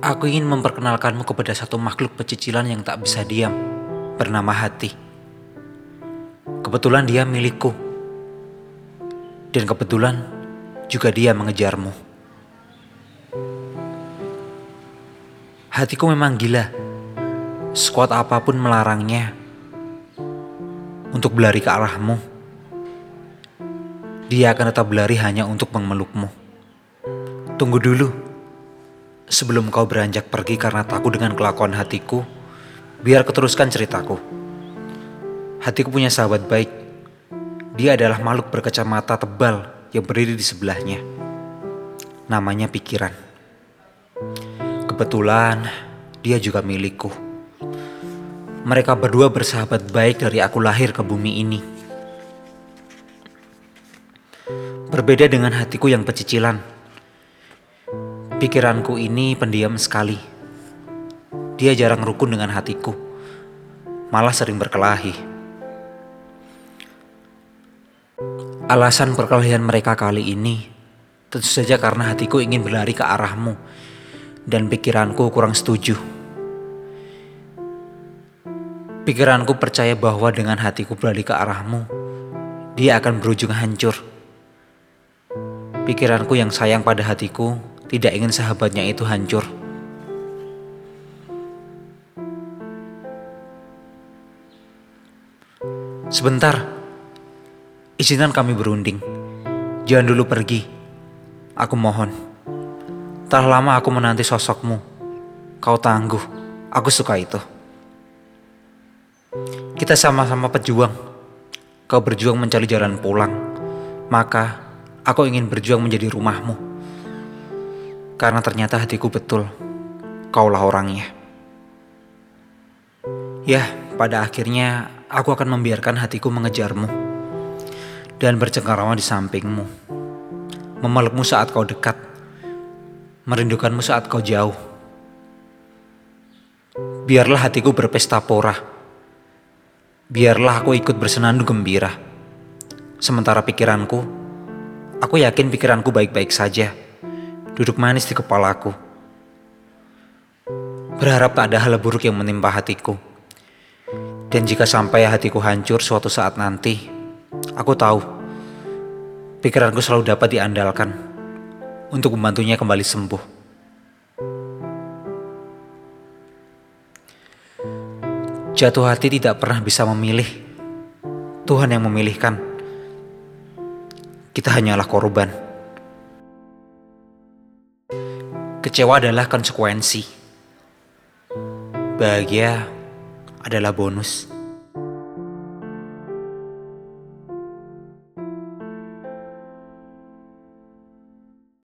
Aku ingin memperkenalkanmu kepada satu makhluk pecicilan yang tak bisa diam, bernama hati. Kebetulan dia milikku, dan kebetulan juga dia mengejarmu. Hatiku memang gila, sekuat apa pun melarangnya untuk berlari ke arahmu. Dia akan tetap berlari hanya untuk memelukmu. Tunggu dulu. Sebelum kau beranjak pergi karena takut dengan kelakuan hatiku, biar keteruskan ceritaku. Hatiku punya sahabat baik. Dia adalah makhluk berkacamata tebal yang berdiri di sebelahnya. Namanya pikiran. Kebetulan dia juga milikku. Mereka berdua bersahabat baik dari aku lahir ke bumi ini. Berbeda dengan hatiku yang pecicilan Pikiranku ini pendiam sekali. Dia jarang rukun dengan hatiku, malah sering berkelahi. Alasan perkelahian mereka kali ini tentu saja karena hatiku ingin berlari ke arahmu dan pikiranku kurang setuju. Pikiranku percaya bahwa dengan hatiku berlari ke arahmu, dia akan berujung hancur. Pikiranku yang sayang pada hatiku tidak ingin sahabatnya itu hancur. Sebentar, izinkan kami berunding. Jangan dulu pergi. Aku mohon. Telah lama aku menanti sosokmu. Kau tangguh. Aku suka itu. Kita sama-sama pejuang. Kau berjuang mencari jalan pulang. Maka aku ingin berjuang menjadi rumahmu. Karena ternyata hatiku betul, kaulah orangnya. Ya, pada akhirnya aku akan membiarkan hatiku mengejarmu dan bercengkarama di sampingmu, memelukmu saat kau dekat, merindukanmu saat kau jauh. Biarlah hatiku berpesta pora, biarlah aku ikut bersenandung gembira. Sementara pikiranku, aku yakin pikiranku baik-baik saja duduk manis di kepalaku. Berharap tak ada hal buruk yang menimpa hatiku. Dan jika sampai hatiku hancur suatu saat nanti, aku tahu pikiranku selalu dapat diandalkan untuk membantunya kembali sembuh. Jatuh hati tidak pernah bisa memilih. Tuhan yang memilihkan. Kita hanyalah korban. Kecewa adalah konsekuensi. Bahagia adalah bonus.